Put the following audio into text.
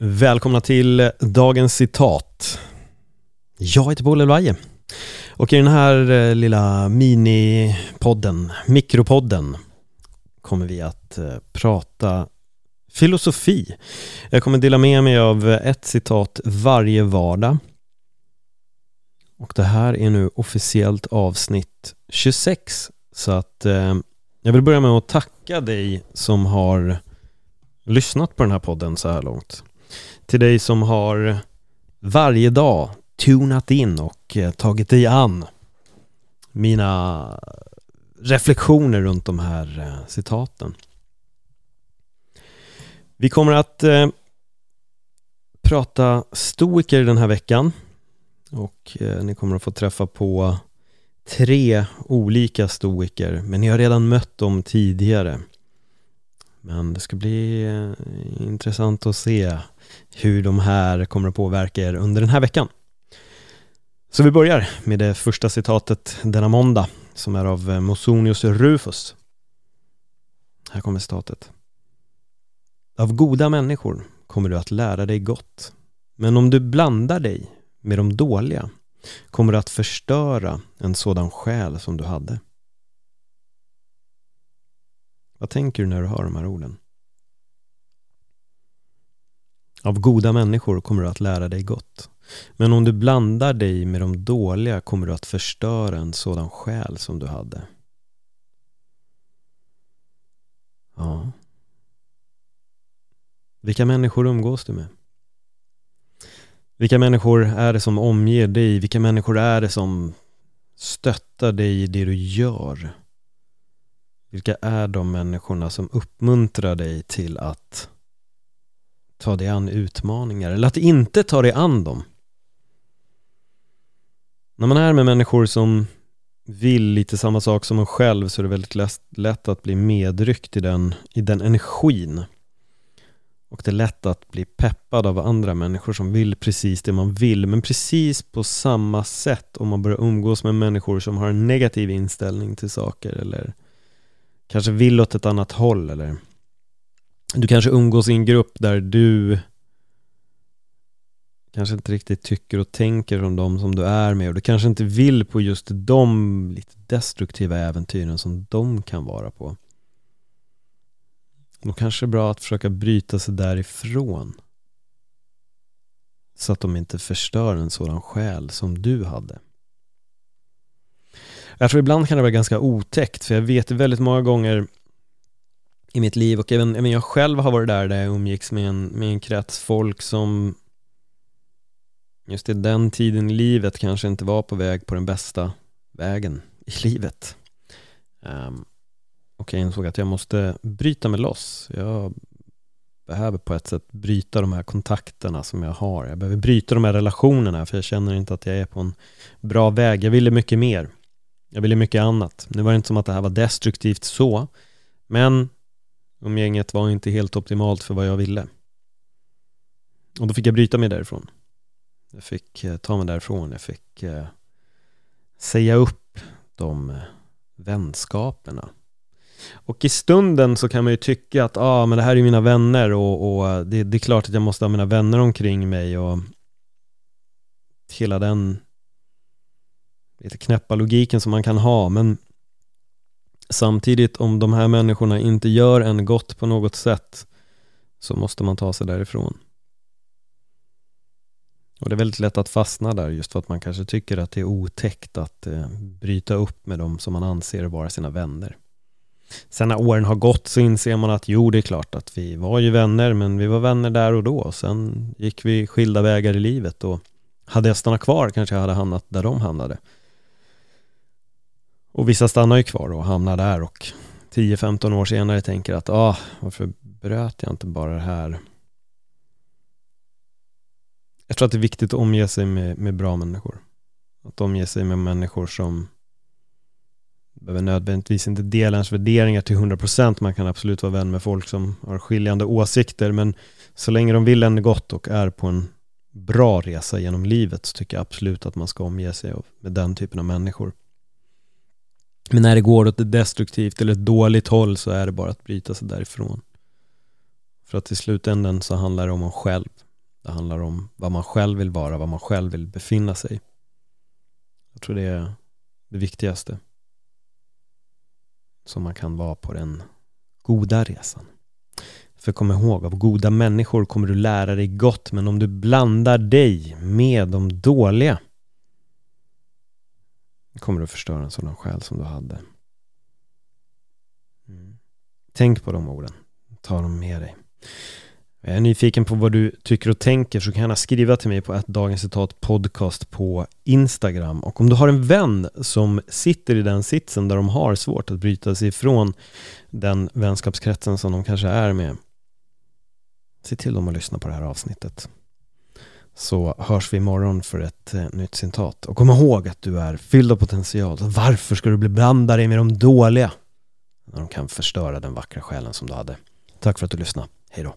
Välkomna till dagens citat. Jag heter Paul Elvaje och i den här eh, lilla minipodden, mikropodden, kommer vi att eh, prata filosofi. Jag kommer dela med mig av ett citat varje vardag. Och det här är nu officiellt avsnitt 26. Så att eh, jag vill börja med att tacka dig som har lyssnat på den här podden så här långt. Till dig som har varje dag tunat in och eh, tagit dig an mina reflektioner runt de här eh, citaten. Vi kommer att eh, prata stoiker den här veckan och eh, ni kommer att få träffa på tre olika stoiker men ni har redan mött dem tidigare. Men det ska bli eh, intressant att se hur de här kommer att påverka er under den här veckan. Så vi börjar med det första citatet denna måndag som är av eh, Mosonius Rufus. Här kommer citatet. Av goda människor kommer du att lära dig gott. Men om du blandar dig med de dåliga kommer du att förstöra en sådan själ som du hade. Vad tänker du när du hör de här orden? Av goda människor kommer du att lära dig gott. Men om du blandar dig med de dåliga kommer du att förstöra en sådan själ som du hade. Ja. Vilka människor umgås du med? Vilka människor är det som omger dig? Vilka människor är det som stöttar dig i det du gör? Vilka är de människorna som uppmuntrar dig till att ta dig an utmaningar eller att inte ta dig an dem? När man är med människor som vill lite samma sak som en själv så är det väldigt lätt att bli medryckt i den, i den energin. Och det är lätt att bli peppad av andra människor som vill precis det man vill men precis på samma sätt om man börjar umgås med människor som har en negativ inställning till saker eller kanske vill åt ett annat håll eller du kanske umgås i en grupp där du kanske inte riktigt tycker och tänker som de som du är med och du kanske inte vill på just de lite destruktiva äventyren som de kan vara på. Då kanske det är bra att försöka bryta sig därifrån. Så att de inte förstör en sådan själ som du hade. Jag tror ibland kan det vara ganska otäckt för jag vet väldigt många gånger i mitt liv och även, även jag själv har varit där där jag umgicks med en, med en krets folk som just i den tiden i livet kanske inte var på väg på den bästa vägen i livet. Um, och jag insåg att jag måste bryta mig loss. Jag behöver på ett sätt bryta de här kontakterna som jag har. Jag behöver bryta de här relationerna för jag känner inte att jag är på en bra väg. Jag ville mycket mer. Jag ville mycket annat. Nu var det inte som att det här var destruktivt så, men umgänget var inte helt optimalt för vad jag ville. Och då fick jag bryta mig därifrån. Jag fick eh, ta mig därifrån. Jag fick eh, säga upp de eh, vänskaperna. Och i stunden så kan man ju tycka att ah, men det här är mina vänner och, och eh, det, det, är klart att jag måste ha mina vänner omkring mig och hela den lite knäppa logiken som man kan ha men samtidigt om de här människorna inte gör en gott på något sätt så måste man ta sig därifrån. Och det är väldigt lätt att fastna där just för att man kanske tycker att det är otäckt att eh, bryta upp med dem som man anser vara sina vänner. Sen när åren har gått så inser man att jo, det är klart att vi var ju vänner, men vi var vänner där och då. Sen gick vi skilda vägar i livet och hade jag stannat kvar kanske jag hade hamnat där de hamnade. Och vissa stannar ju kvar och hamnar där och 10-15 år senare tänker att ah, varför bröt jag inte bara det här? Jag tror att det är viktigt att omge sig med, med bra människor. Att omge sig med människor som behöver nödvändigtvis inte dela ens värderingar till 100% man kan absolut vara vän med folk som har skiljande åsikter men så länge de vill en gott och är på en bra resa genom livet så tycker jag absolut att man ska omge sig med den typen av människor. Men när det går åt ett destruktivt eller ett dåligt håll så är det bara att bryta sig därifrån. För att i slutändan så handlar det om en själv. Det handlar om vad man själv vill vara, vad man själv vill befinna sig. Jag tror det är det viktigaste som man kan vara på den goda resan. För kom ihåg, av goda människor kommer du lära dig gott, men om du blandar dig med de dåliga kommer att förstöra en sådan själ som du hade. Mm. Tänk på de orden. Ta dem med dig. Jag är nyfiken på vad du tycker och tänker så kan gärna skriva till mig på ett Dagens Citat Podcast på Instagram. Och om du har en vän som sitter i den sitsen där de har svårt att bryta sig ifrån den vänskapskretsen som de kanske är med. Se till dem att lyssna på det här avsnittet. Så hörs vi imorgon för ett eh, nytt citat. Och kom ihåg att du är fylld av potential. Varför ska du bli blanda dig med de dåliga? När de kan förstöra den vackra själen som du hade. Tack för att du lyssnade. Hej då.